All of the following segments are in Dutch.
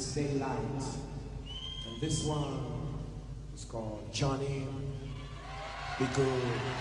It's daylight. And this one is called Johnny Be Good.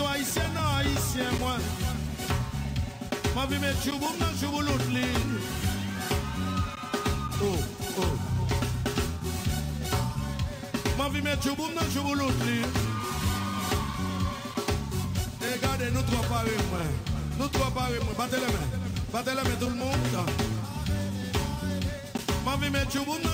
to Haitien nan Haitien mwen Mwen vi met chouboum nan choubou lout li Oh, oh. Mwen vi met chouboum nan choubou lout li E gade nou tro pari mwen Nou tro pari mwen, bate le men Bate le men tout l'monde Mwen vi met chouboum nan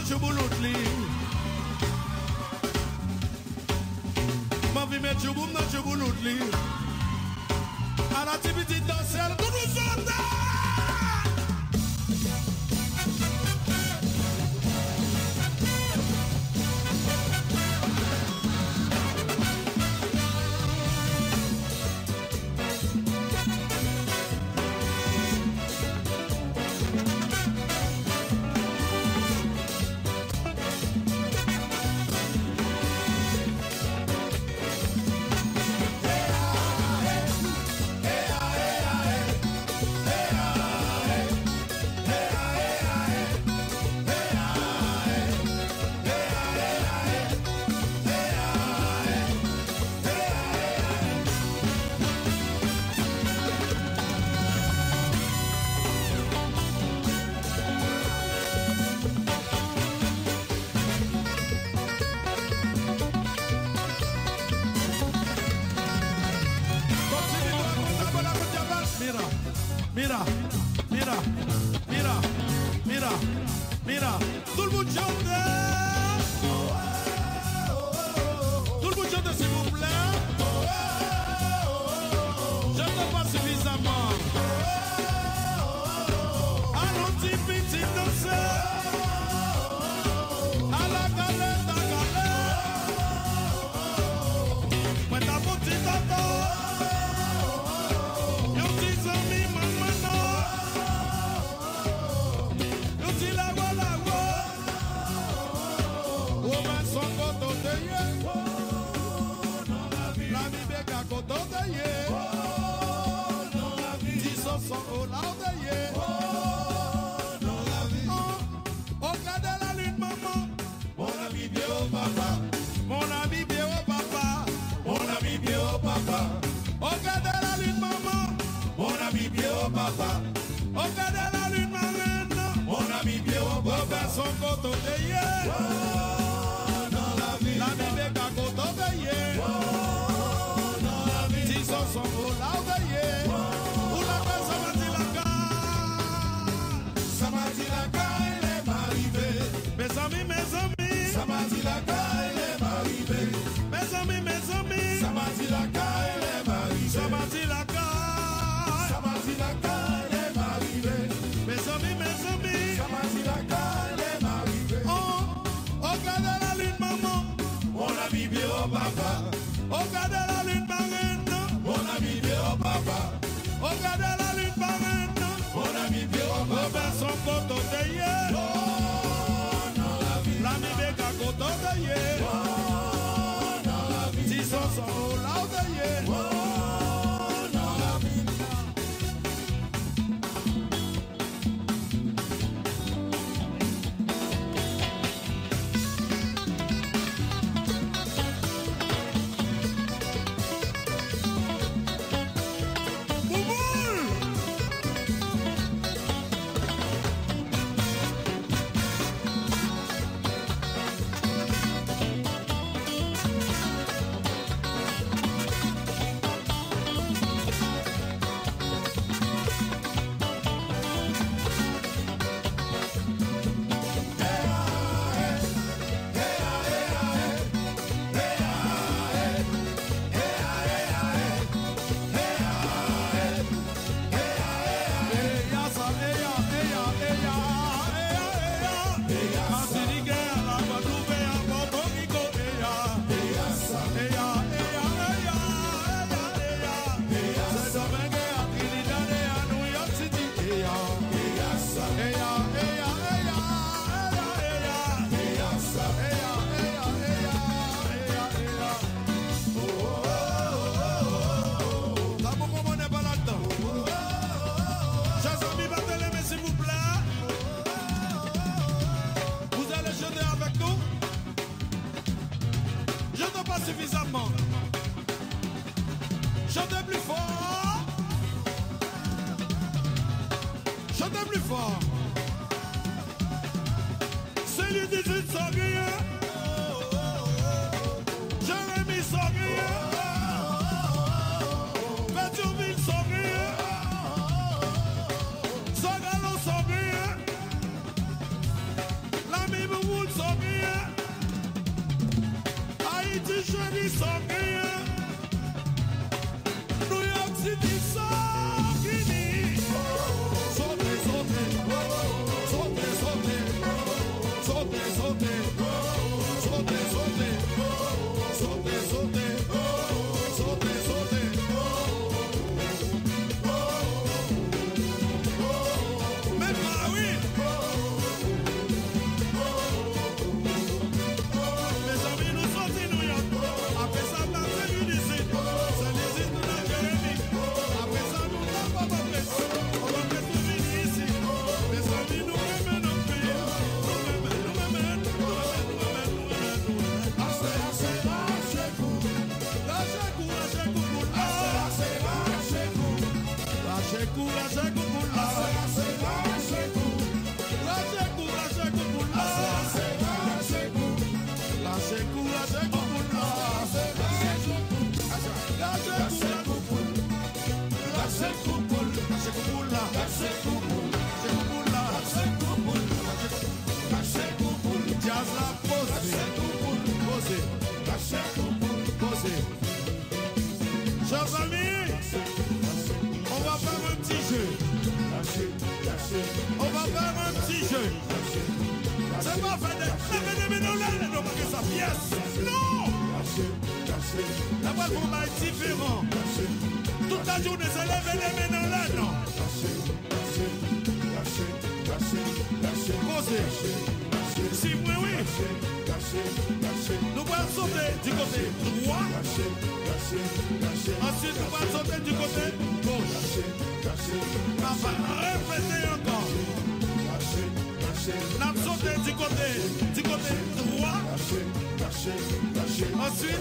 Ensuite,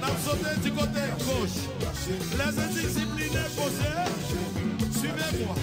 nous sauté du côté gauche. Les indisciplinés posés, suivez-moi.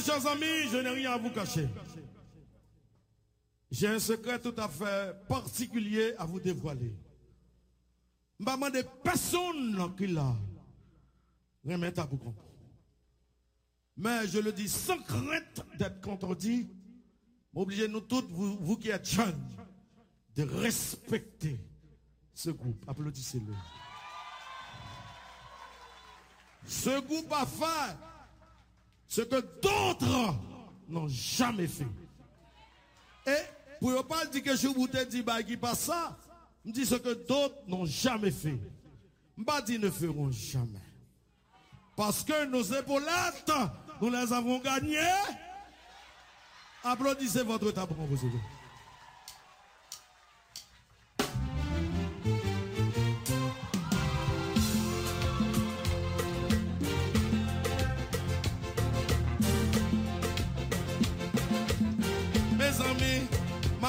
Bien, chers amis, je n'ai rien à vous cacher. J'ai un secret tout à fait particulier à vous dévoiler. Maman des personnes qui l'a remettent à vous comprendre. Mais je le dis sans crainte d'être contredit, Obligez nous toutes, vous, vous qui êtes jeunes, de respecter ce groupe. Applaudissez-le. Ce groupe a fait ce que d'autres n'ont jamais fait. Et pour ne pas dire que je vous ai dit bah, qui passe ça, je dis ce que d'autres n'ont jamais fait. Je ne dis ne feront jamais. Parce que nos épaulettes, nous les avons gagnées. Applaudissez votre tabouret, vous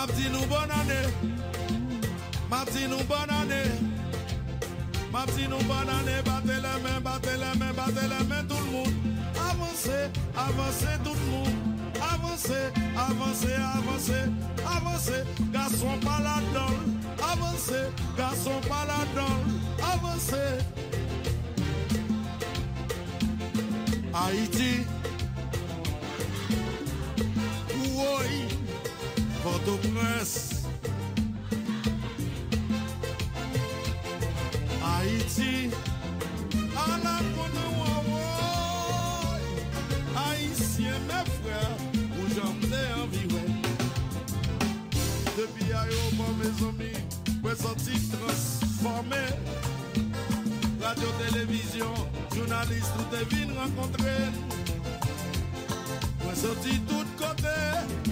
Map di nou bon ane Map di nou bon ane Map di nou bon ane Bate le men, bate le men, bate le men Tout l'moun Avansè, avansè tout l'moun Avansè, avansè, avansè Avansè, gason pa la dol Avansè, gason pa la dol Avansè Haiti Woy Port-au-Prince Haïti A la konou wawoy Haïtien mè frè Ou jante anviwe Depi a yo mò mè zomi Mwen santi transformè Radio, televizyon Jounalist ou te vin renkontre Mwen santi tout kote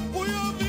Pou yo vi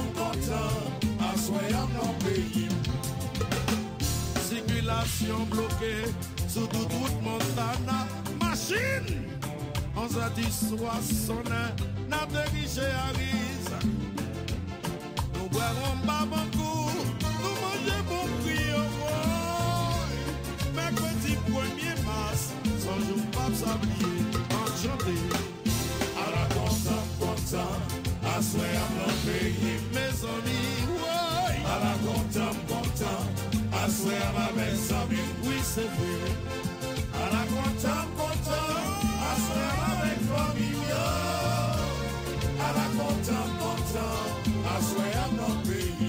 Circulation bloquée sur toute route Montana. Machine! On s'est dit soixante, n'a dirigé à Riz. Nous boirons pas beaucoup, nous mangeons bon prix au. Mercredi 1er mars, sans jour pas s'habiller, enchanté. À la content, content, à swear non pays. Mes amis, ouais. À la content, content, Aswe a ma bel san mil, oui se vwe A la kontan kontan, aswe a ma bel fami yo A la kontan kontan, aswe a nan peyi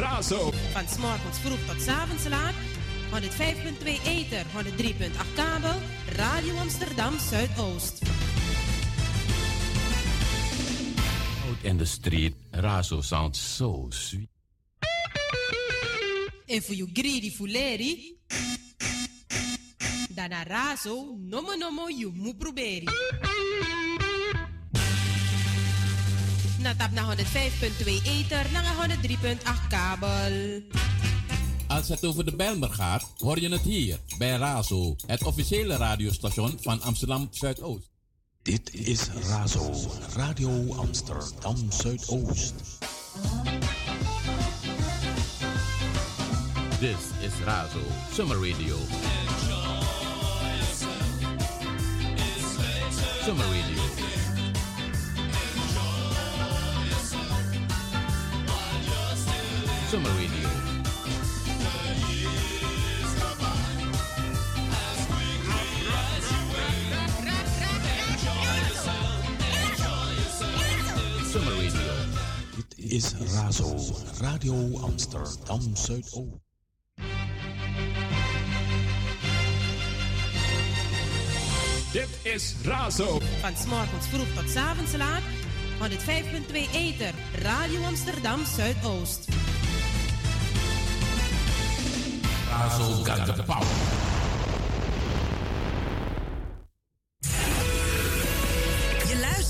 Razo. Van 's morgens vroeg tot 's avonds laat. 105.2 Ether, 103.8 kabel. Radio Amsterdam Zuidoost. Out in the street, Razo sounds so sweet. En voor you greedy fuleri. Dana razo, nomo nomo you mu proberi. Natap na 105.2 Ether, na 103.8 kabel. Als het over de Bijlmer gaat, hoor je het hier bij Razo, het officiële radiostation van Amsterdam Zuidoost. Dit is Razo, Radio Amsterdam Zuidoost. This is Razo, Summer Radio. Summer Radio. Is Razo, Radio Amsterdam Zuidoost. Dit is Razo. Van 's morgens vroeg tot 's avonds laat. 105.2 Ether, Radio Amsterdam Zuidoost. Razo got the power.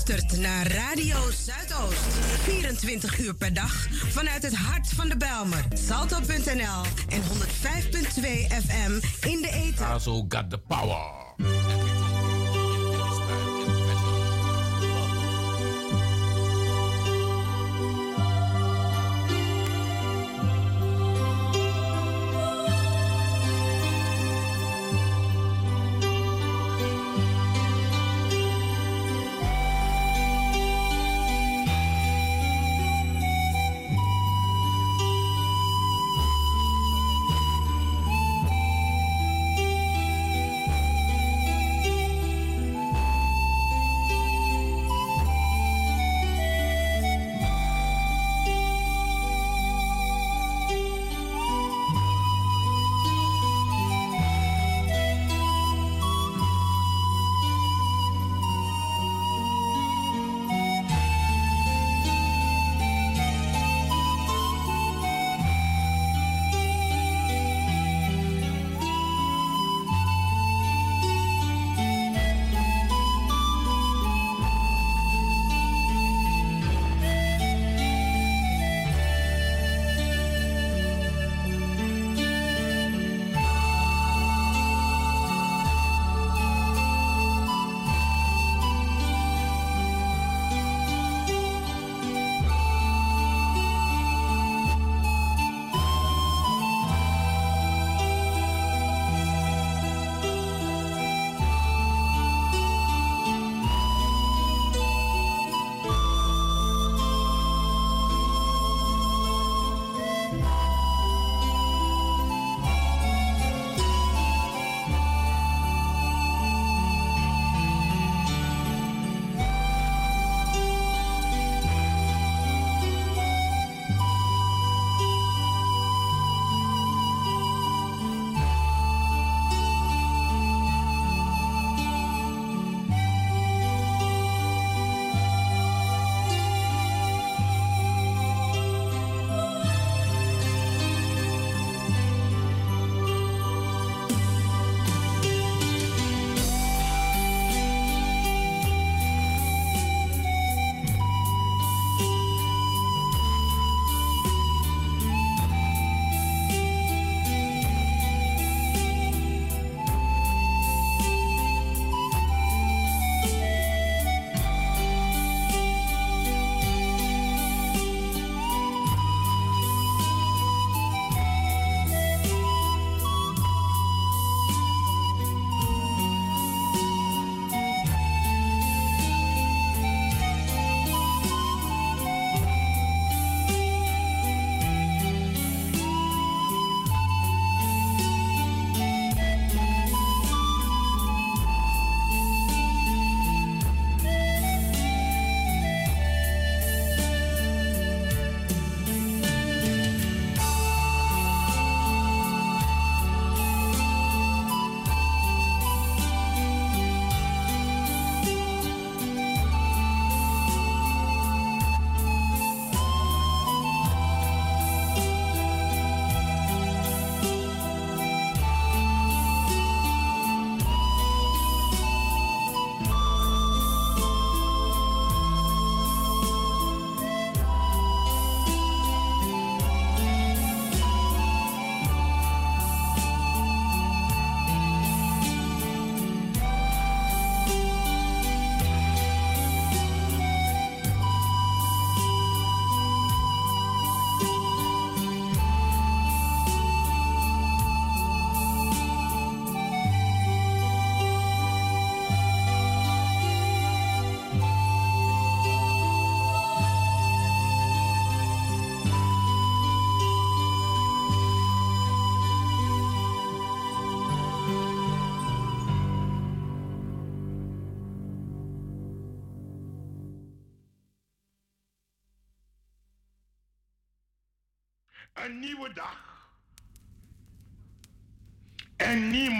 Luistert naar Radio Zuidoost. 24 uur per dag vanuit het hart van de Belmer. Salto.nl en 105.2 FM in de eten. Got the power.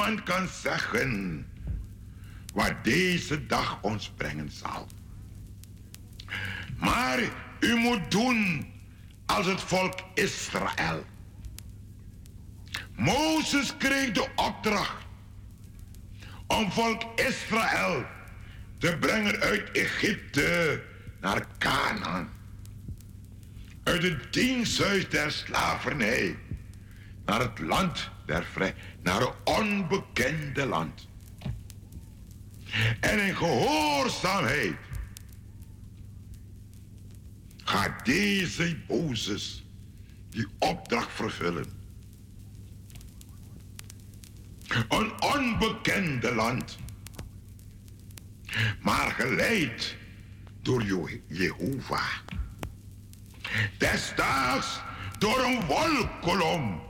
Niemand kan zeggen wat deze dag ons brengen zal. Maar u moet doen als het volk Israël. Mozes kreeg de opdracht om volk Israël te brengen uit Egypte naar Canaan. Uit het diensthuis der slavernij naar het land der vrij, naar een onbekende land. En in gehoorzaamheid gaat deze Mozes die opdracht vervullen. Een onbekende land. Maar geleid door Je- Jehovah. Destijds door een wolkolom.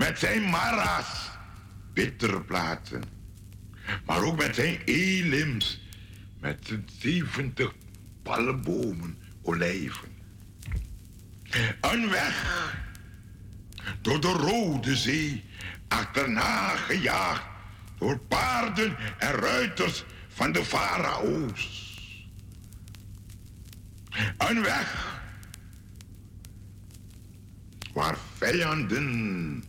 met zijn mara's, bittere plaatsen. Maar ook met zijn elims, met zijn 70 palmbomen, olijven. Een weg door de Rode Zee, achterna gejaagd door paarden en ruiters van de farao's. Een weg waar vijanden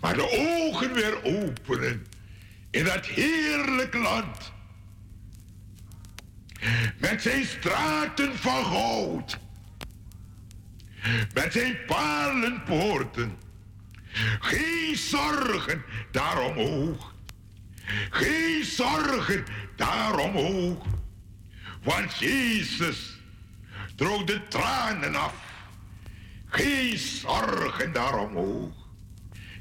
Maar de ogen weer openen in dat heerlijk land. Met zijn straten van goud. Met zijn palenpoorten. Geen zorgen daaromhoog. Geen zorgen daaromhoog. Want Jezus droog de tranen af. Geen zorgen daarom hoog.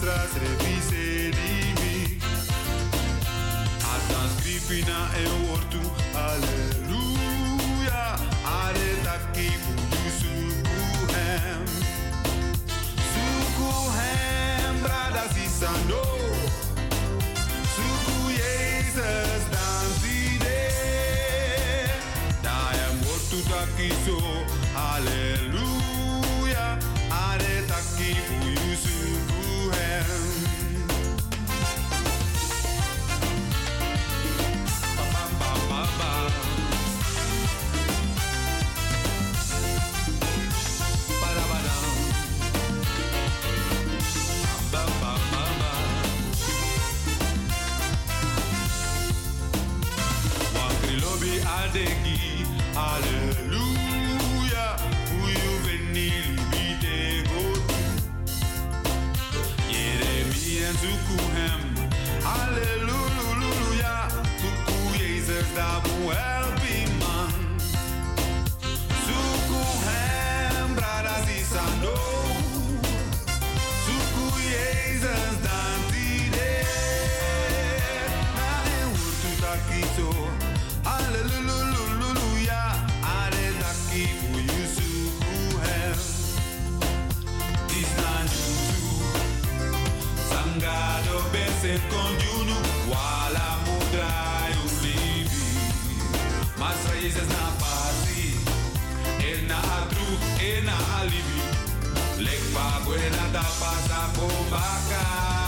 nuestras reviserimi. Atas gripina e ortu ale. Zuku hem, hallelujah. Zuku Jezus dabu helping man. Zuku hem, brada sisando. Zuku Jezus dan tide. Na en urtu takito. Sangado bense con yunu. Wala mudra ulibi. Masra Jesus na pasi. El na atru, el na alibi. Lek buena da pasa baka. Suku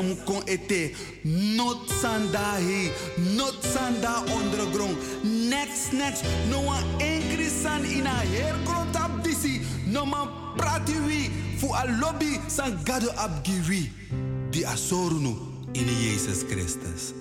samu kon ete, no sanda he, no sanda undergrond, next next, no one angry in a hair grond up disi, no man prati wi, fu a lobby san gado abgiwi, di asorunu in Jezus Christus.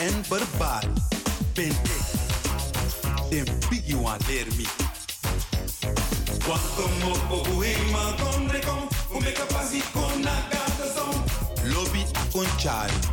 en barbaar ben e. ik. Den Biguan leer me. Quanto moco huima condre com, ume capaz y con agata son. Lobby a conchari.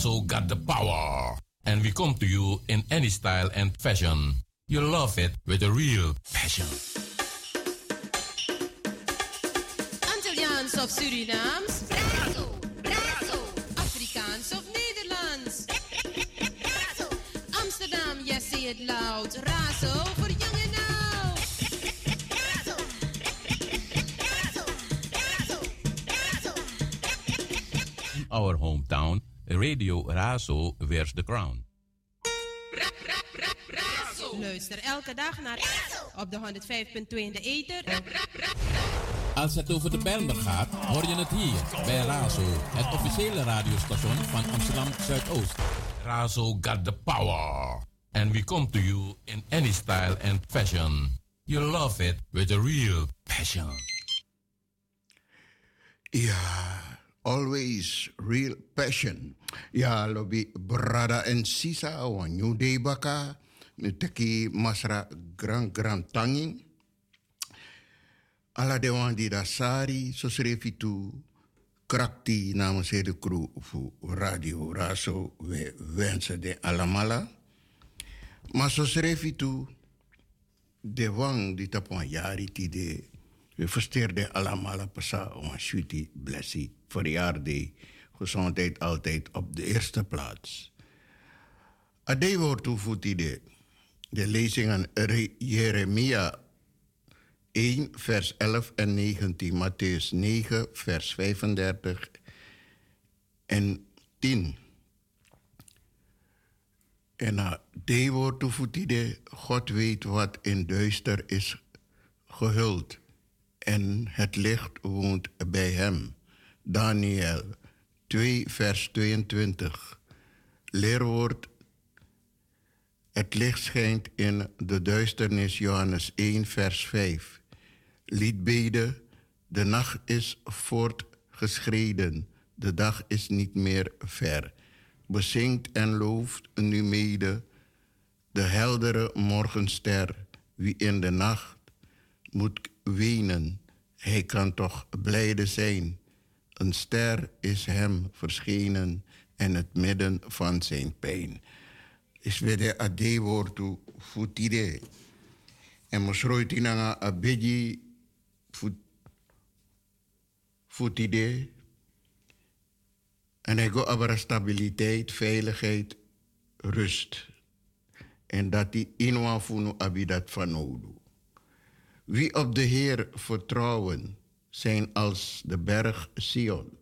Razo got the power. And we come to you in any style and fashion. You love it with a real passion. Antilliaans of Surinaams? Razo, Razo. Afrikaans of Nederlands? Razo. Amsterdam, yes, say it loud. Razo Radio Razo wears the crown. Luister elke dag naar op de 105.2 in de ether. Als het over de Bijlmer gaat, hoor je het hier bij Razo, het officiële radiostation van Amsterdam Zuidoost. Razo got the power. And we come to you in any style and fashion. You love it with a real passion. Ja, always real passion. Ja, lobby brada en sisa wan new day baka. Teki masra grand grand tanging. Ala de wan di da sari, so schreef tu krakti namens de crew voor Radio Raso. We wensen de alamala. Maar zo schreef tu de wang die tapon jari ti de we versteerden allemaal pasa een sweetie blessie verjaarde gezondheid altijd op de eerste plaats. Ade wordt toevoegd de, lezingen Jeremia 1 vers 11 en 19, Matthäus 9 vers 35 en 10. En ade wordt de God weet wat in duister is gehuld en het licht woont bij hem. Daniel 2, vers 22. Leerwoord. Het licht schijnt in de duisternis, Johannes 1, vers 5. Liedbede. De nacht is voortgeschreden, de dag is niet meer ver. Bezingt en looft nu mede de heldere morgenster, wie in de nacht moet wenen. Hij kan toch blijde zijn. Een ster is hem verschenen in het midden van zijn pijn. Is weer de ade woord toe voetide. En mosroit in een abedji voetide. En hij over stabiliteit, veiligheid, rust. En dat die inwa funu abidat van nodig. Wie op de Heer vertrouwen, zijn als de berg Sion,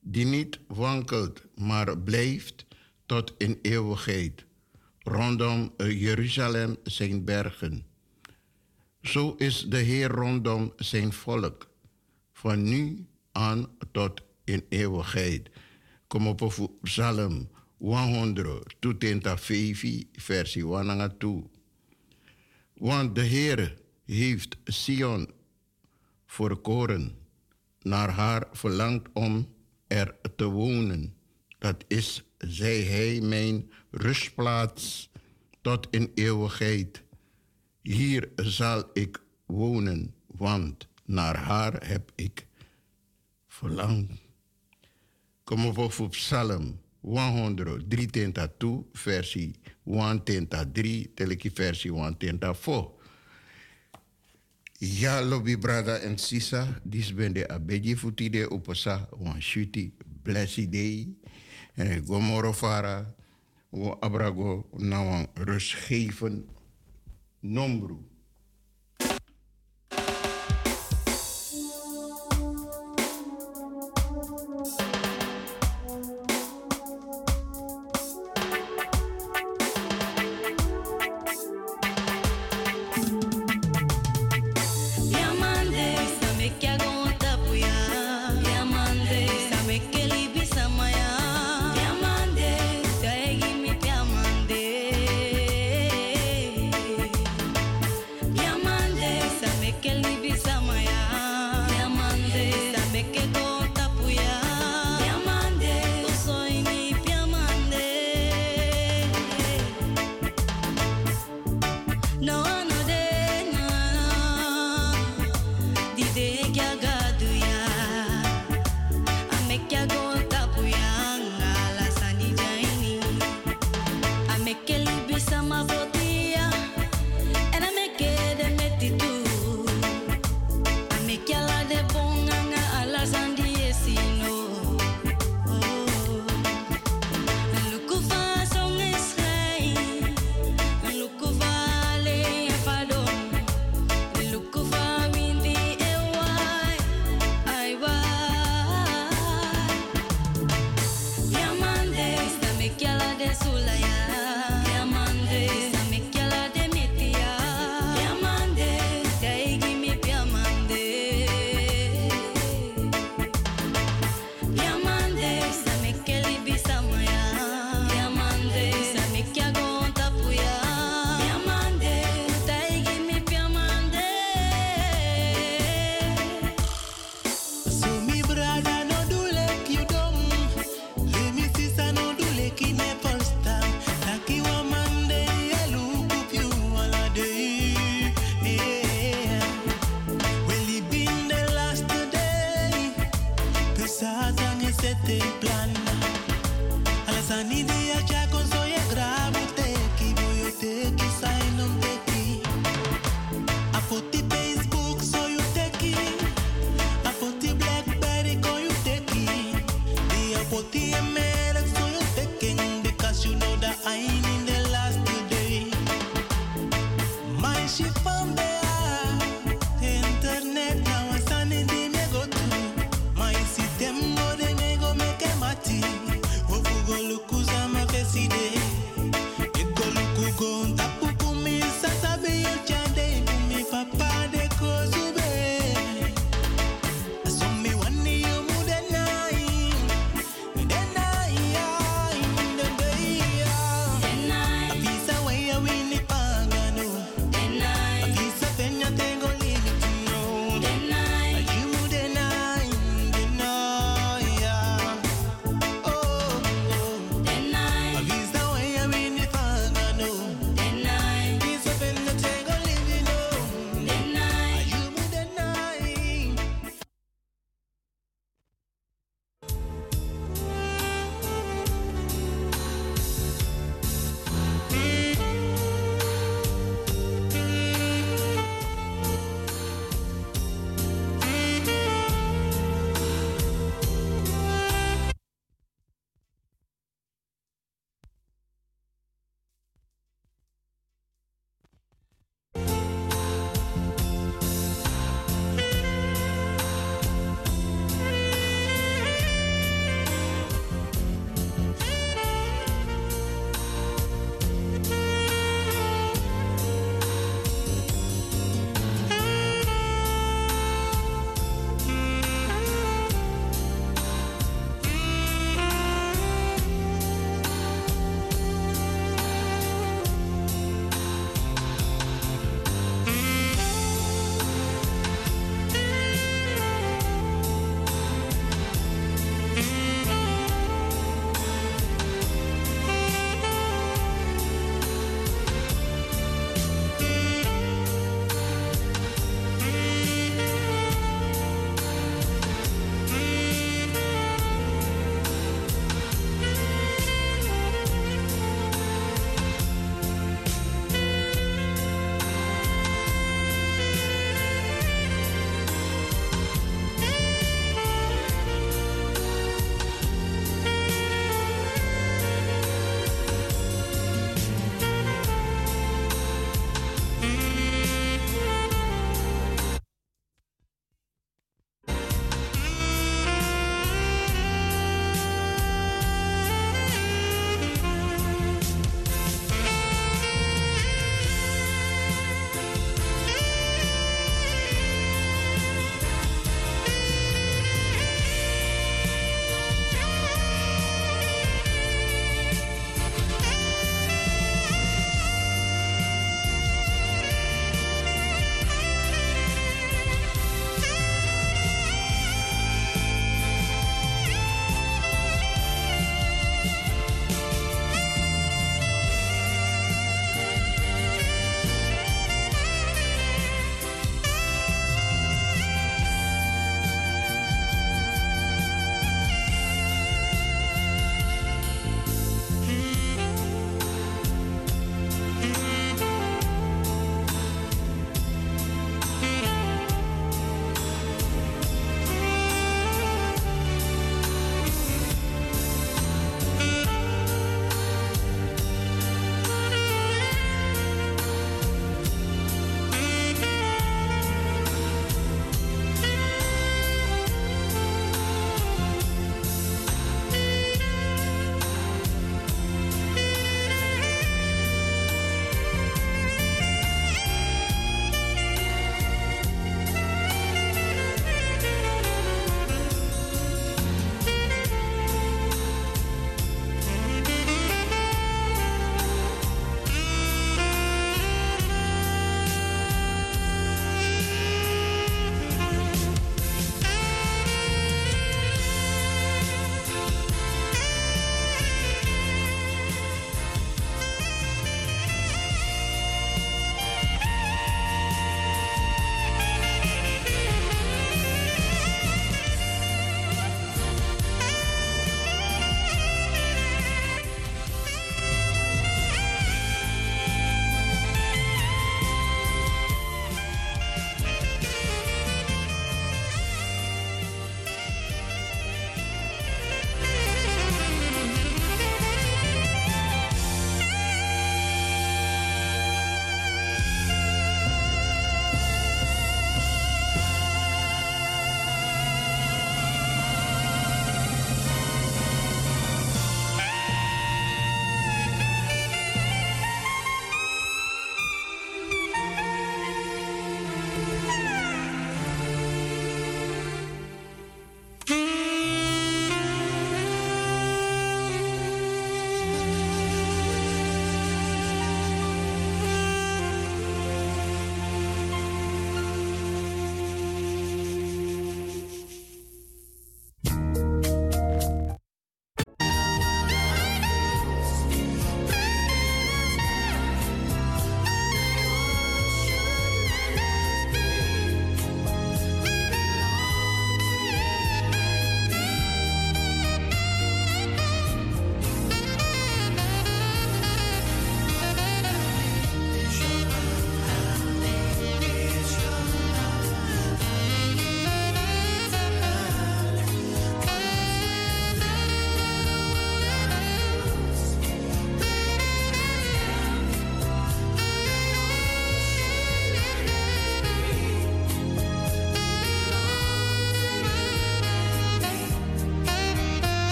die niet wankelt, maar blijft tot in eeuwigheid. Rondom Jeruzalem zijn bergen. Zo is de Heer rondom zijn volk, van nu aan tot in eeuwigheid. Kom op Psalm 100, 2 versie 1 2. Want de Heer heeft Sion verkoren, naar haar verlangt om er te wonen. Dat is, zei hij, mijn rustplaats tot in eeuwigheid. Hier zal ik wonen, want naar haar heb ik verlangd. Kom op op Psalm 100, 3 versie 103, teleki versie 104. Ja, lobby brada en sisa, dis ben de abeji futide upasa wan shuti blessy day. En ik gomoro fara, wo abrago na wan rustgeven nombru.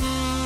Música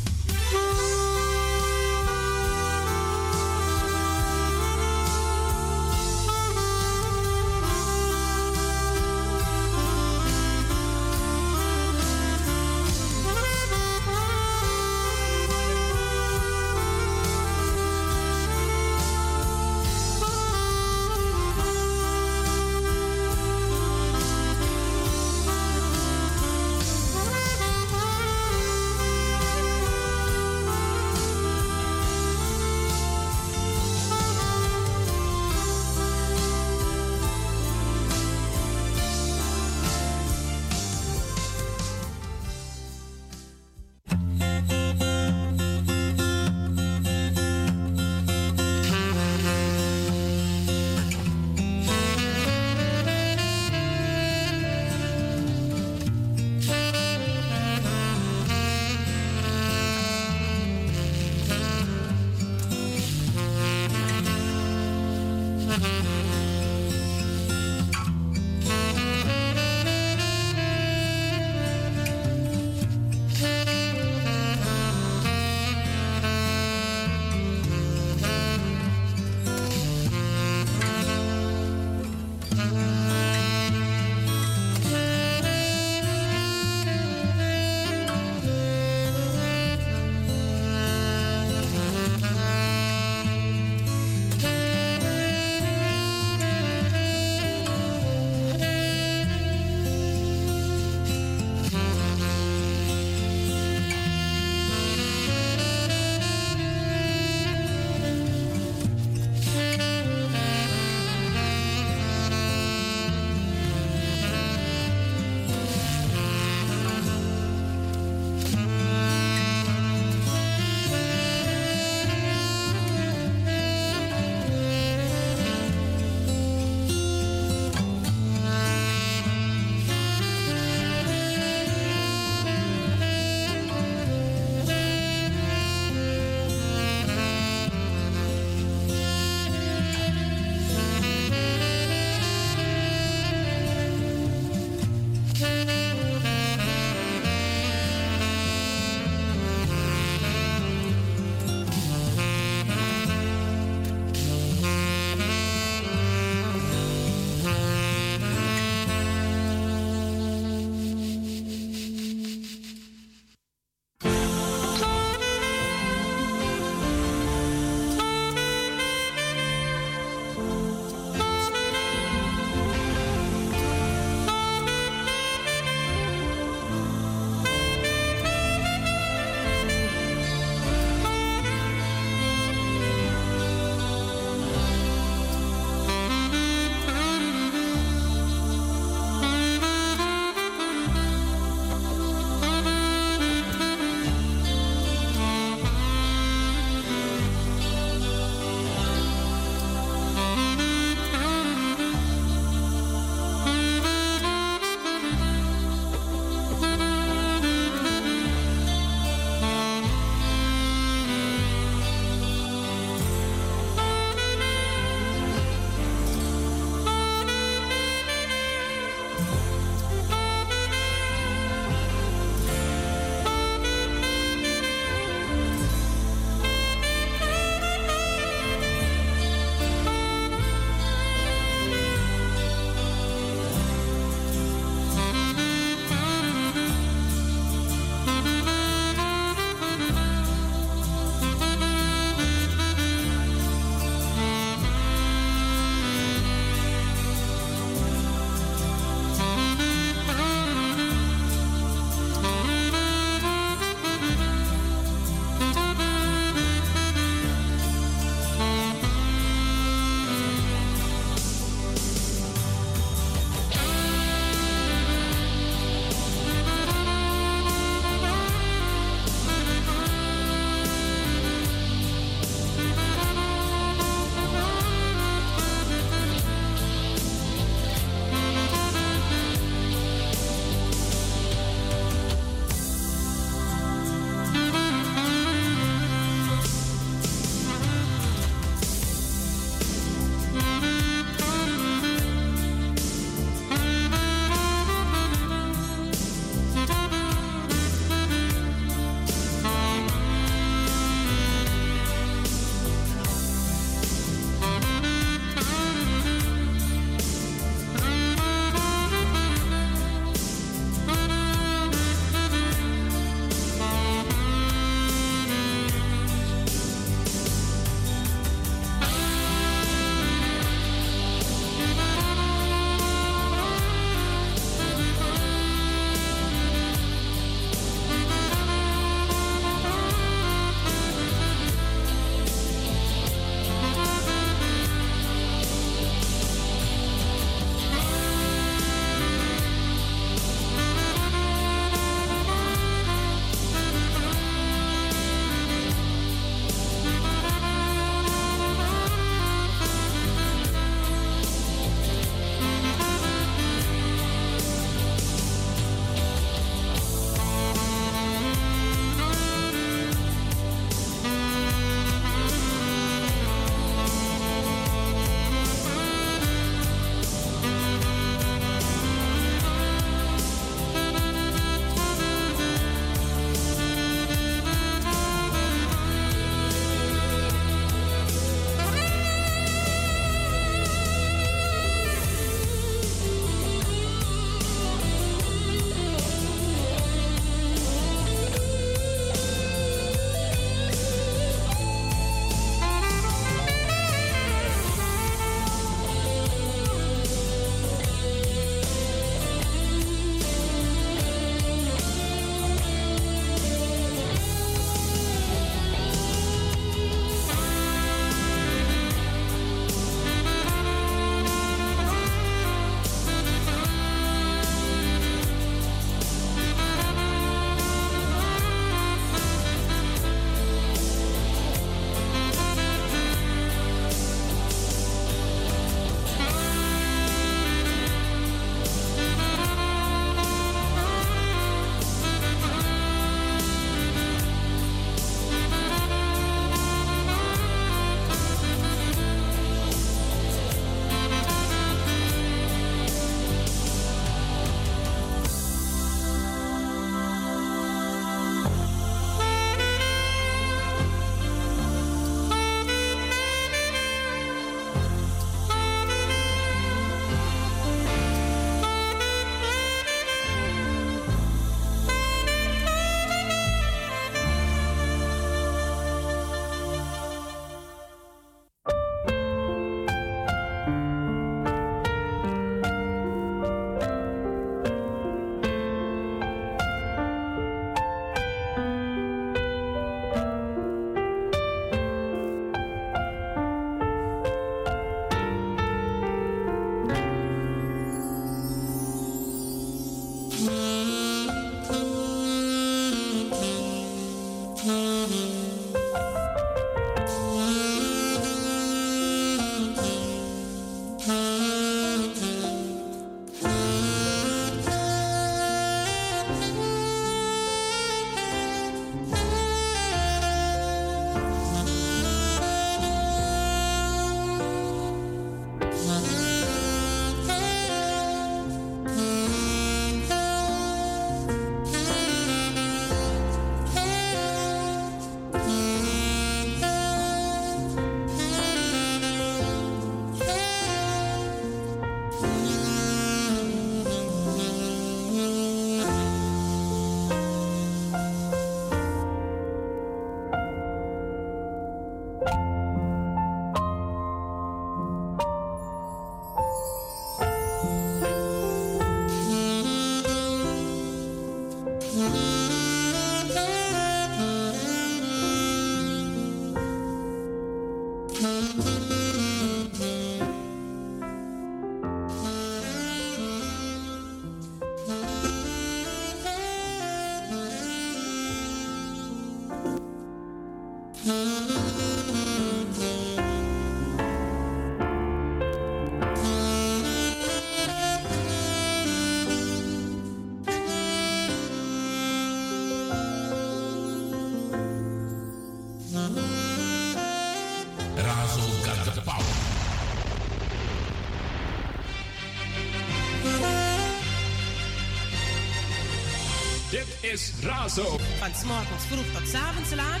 is Razo. Van s'morgens vroeg tot 's avonds laat.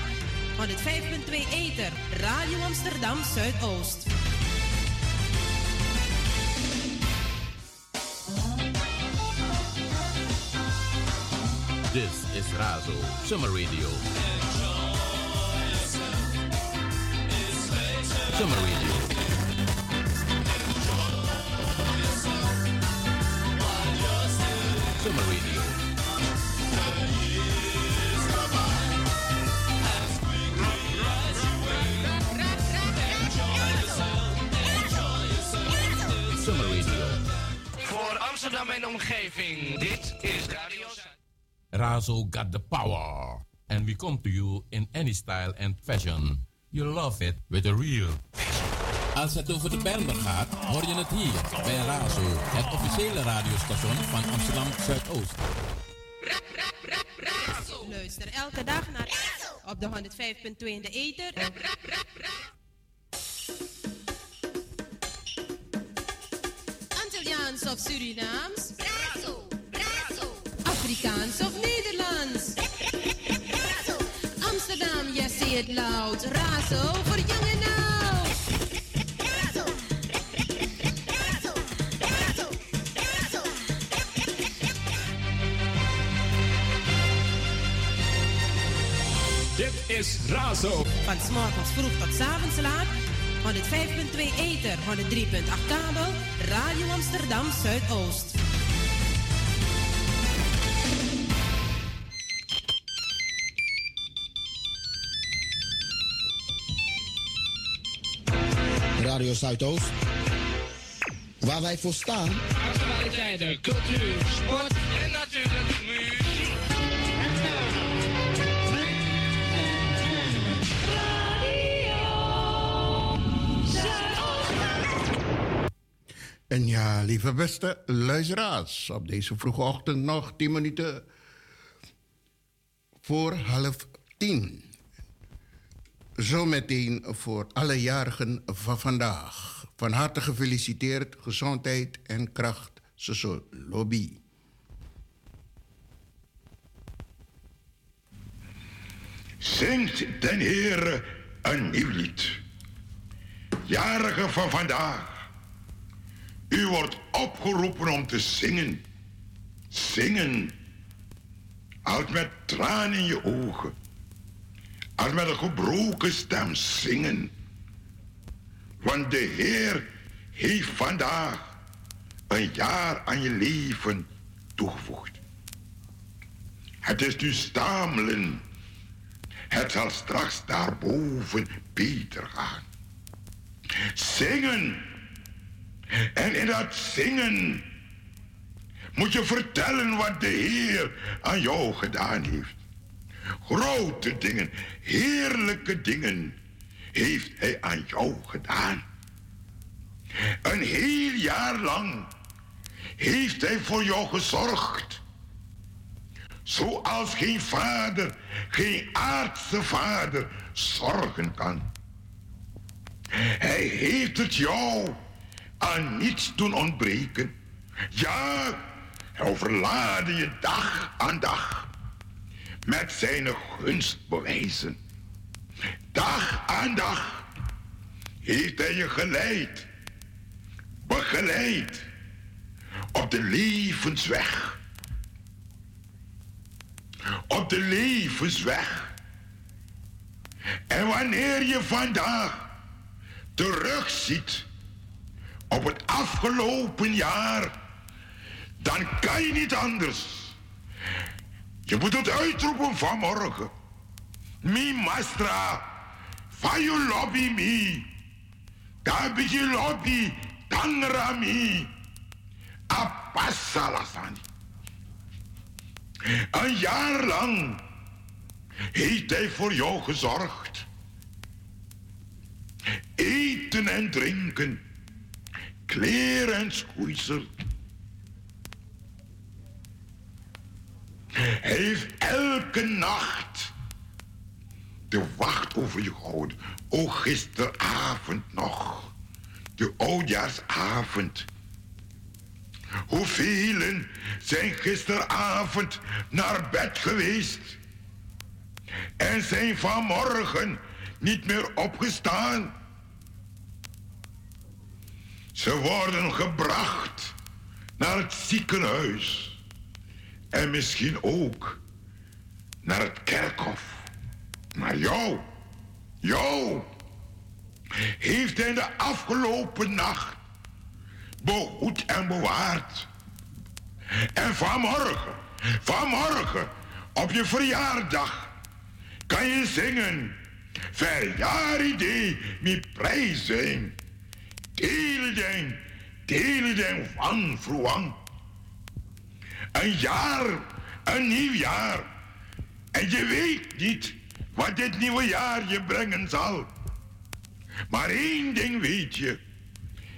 105.2 Eter. Radio Amsterdam Zuidoost. This is Razo Summer Radio. Summer Radio. En omgeving, dit is Radio Razo got the power. And we come to you in any style and fashion. You love it with a real Als het over de Bijlmer gaat, hoor je het hier bij Razo, het officiële radiostation van Amsterdam Zuidoost. Luister elke dag naar op de 105.2 in de Eter. Antilliaans of Surinaams? Afrikaans of Nederlands? Amsterdam, yes, say it loud. Razo voor jong en oud. Dit is Razo. Van s'morgens vroeg tot 's avonds laat. 105.2 Eter, 103.8 kabel. Radio Amsterdam Zuidoost. Radio Zuidoost. Waar wij voor staan. Actualiteiten, cultuur, sport en natuurlijk En ja, lieve beste luisteraars, op deze vroege ochtend nog 10 minuten voor half tien. Zometeen voor alle jarigen van vandaag. Van harte gefeliciteerd, gezondheid en kracht, zo lobby. Zingt den Heere een nieuw lied. Jarigen van vandaag. U wordt opgeroepen om te zingen. Zingen. Als met tranen in je ogen. Als met een gebroken stem zingen. Want de Heer heeft vandaag een jaar aan je leven toegevoegd. Het is nu stamelen. Het zal straks daarboven beter gaan. Zingen. En in dat zingen moet je vertellen wat de Heer aan jou gedaan heeft. Grote dingen, heerlijke dingen heeft Hij aan jou gedaan. Een heel jaar lang heeft Hij voor jou gezorgd. Zoals geen vader, geen aardse vader zorgen kan. Hij heeft het jou aan niets doen ontbreken. Ja, hij overlaadde je dag aan dag met zijn gunstbewijzen. Dag aan dag heeft hij je geleid, begeleid op de levensweg. Op de levensweg. En wanneer je vandaag terugziet op het afgelopen jaar, dan kan je niet anders Je moet het uitroepen vanmorgen. Mi mastra, van je lobby mi. Daar je lobby, tangra mi. Apassalasani. Een jaar lang heeft hij voor jou gezorgd. Eten en drinken, kleren en heeft elke nacht de wacht over je gehouden. O, gisteravond nog. De oudjaarsavond. Hoeveel zijn gisteravond naar bed geweest en zijn vanmorgen niet meer opgestaan? Ze worden gebracht naar het ziekenhuis en misschien ook naar het kerkhof. Maar jou, jou, heeft hij de afgelopen nacht behoed en bewaard. En vanmorgen, vanmorgen, op je verjaardag, kan je zingen. Verjaardag met prijzen. Teleden, teleden van vroeg. Een jaar, een nieuw jaar. En je weet niet wat dit nieuwe jaar je brengen zal. Maar één ding weet je.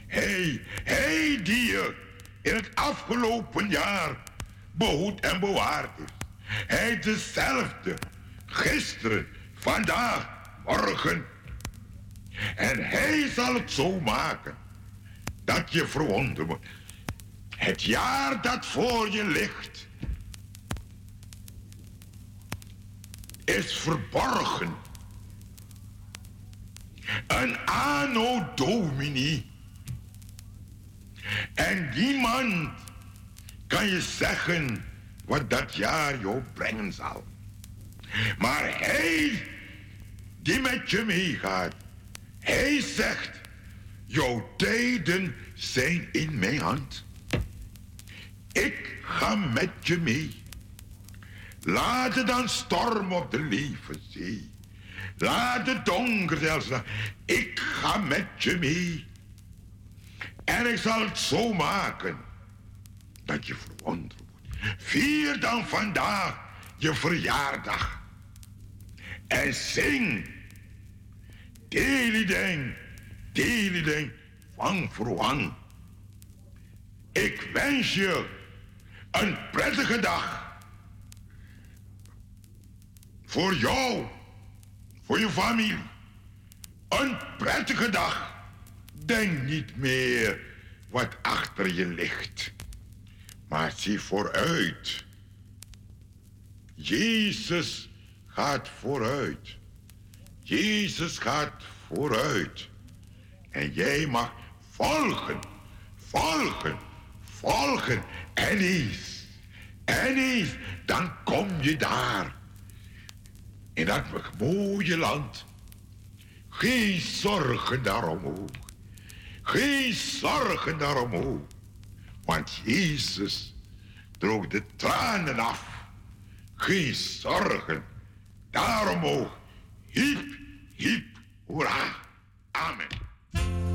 Hij, hij die je in het afgelopen jaar behoed en bewaard is. Hij dezelfde. Gisteren, vandaag, morgen. En hij zal het zo maken dat je verwonderd wordt. Het jaar dat voor je ligt is verborgen. Een anno domini. En niemand kan je zeggen wat dat jaar jou brengen zal. Maar hij die met je meegaat, hij zegt, jouw tijden zijn in mijn hand. Ik ga met je mee. Laat het dan storm op de levenzee. Laat het donker zelfs. Ik ga met je mee. En ik zal het zo maken dat je verwonderd wordt. Vier dan vandaag je verjaardag. En zing. Delideng, delideng, van verwang. Ik wens je een prettige dag. Voor jou, voor je familie. Een prettige dag. Denk niet meer wat achter je ligt, maar zie vooruit. Jezus gaat vooruit. Jezus gaat vooruit. En jij mag volgen, volgen, volgen. En eens, en eens, dan kom je daar. In dat mooie land. Geen zorgen daarom Geen zorgen daarom Want Jezus droog de tranen af. Geen zorgen daarom ook. Hiep, hiep, hoera. Amen.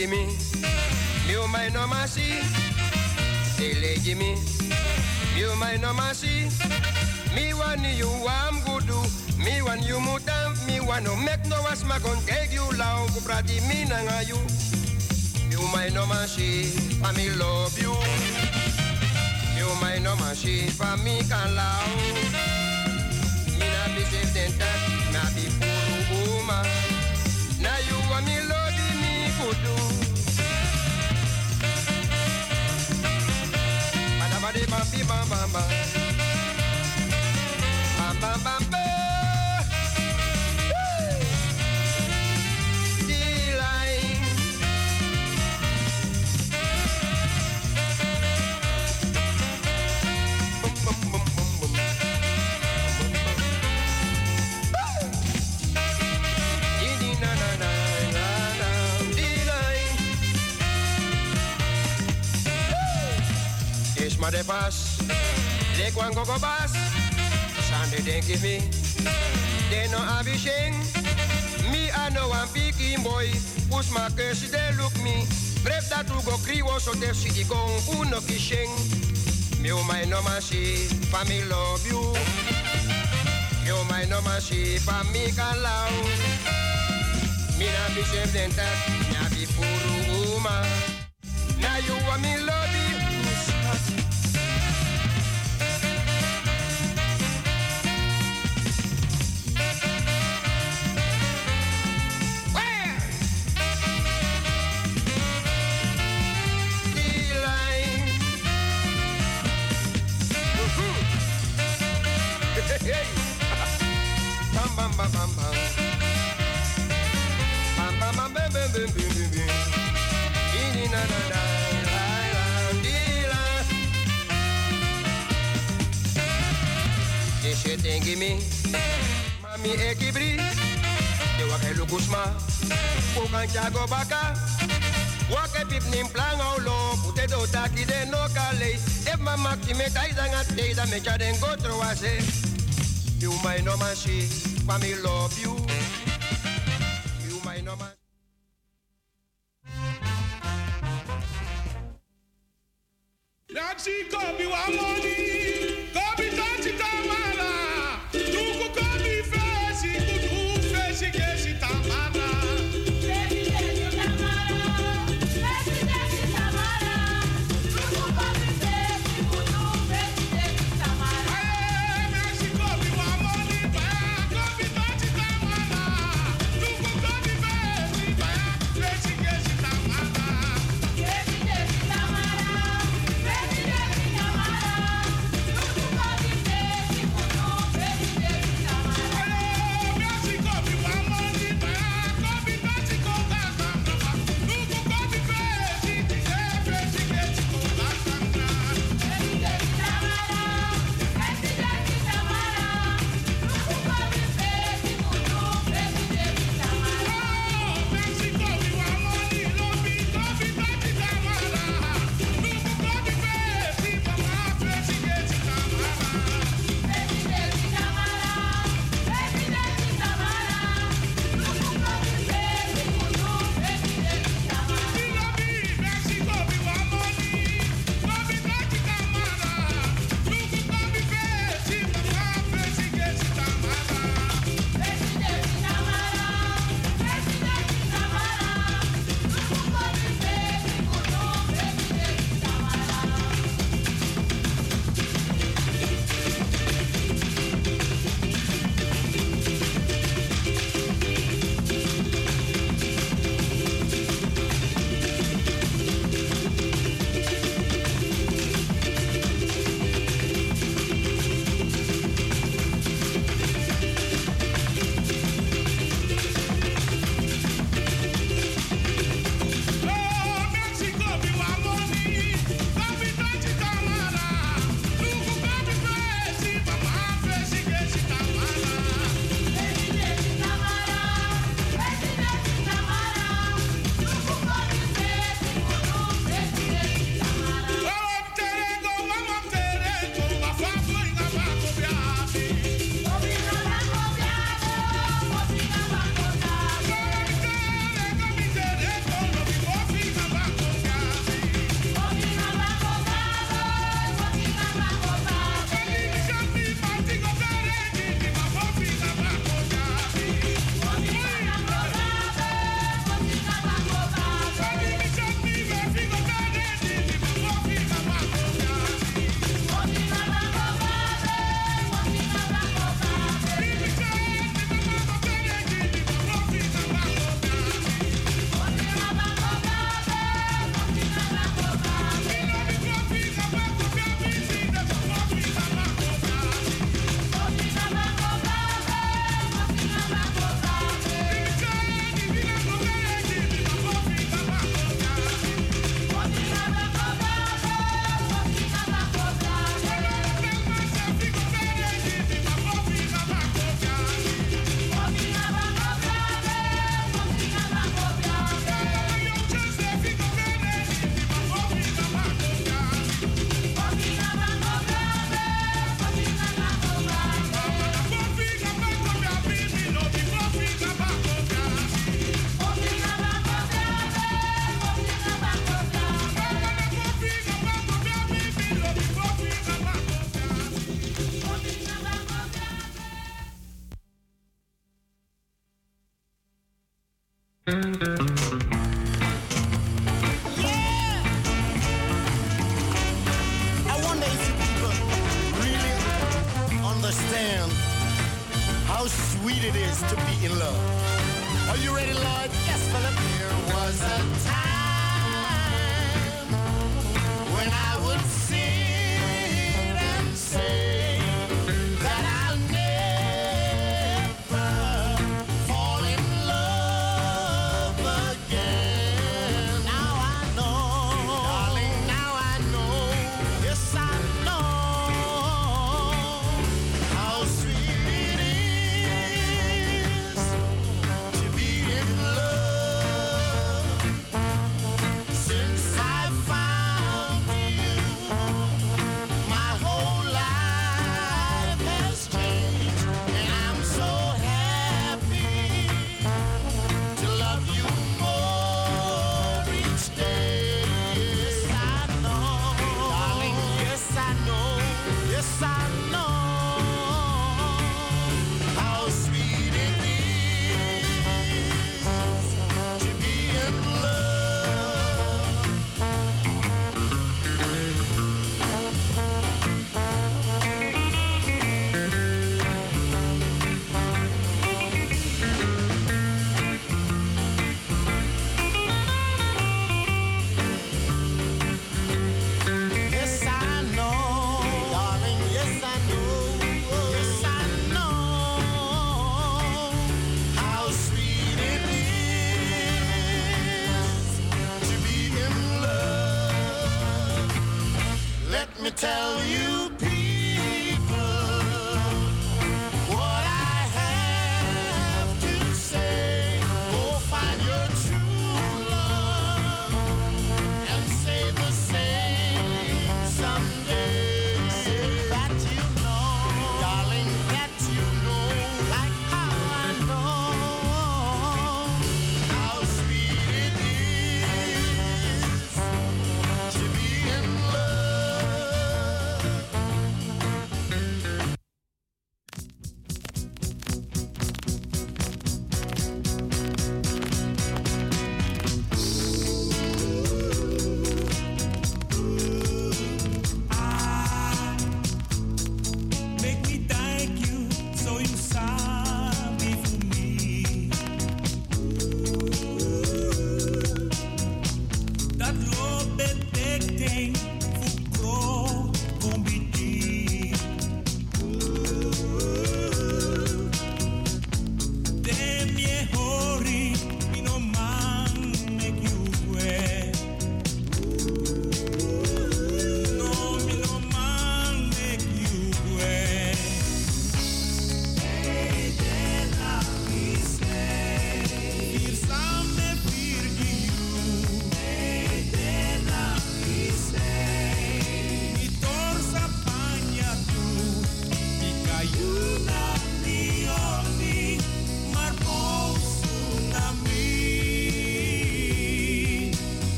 Jimmy, me oh my no mercy. me. Jimmy, me oh my no. Me want you, I'm good do. Me want you mutam, me want no make no was my gon take you low. Go prati me nanga you. You my no for me love you. You my no for me can love. one go go bass, Sunday they me. They no have. Me I know I'm picking boy. Push my curse, they look me. Brave that to go kriwo so they see go uno kishing. Me oh my no man she, for love you. Me oh my no man she, for can love. Me na be shame than that, na be poor woman. Now you want me love. Deixa me Mami e que brilha Eu aquele cusma O cantiago bacana pip nin plan ou lo. Pute do taki de no kalei If me taizan at teiza Me chaden go You no man i may love you. You my number. Now she come, you are money. Sweet it is to be in love. Are you ready, Lloyd? Yes, Philip. There was a time when I would sing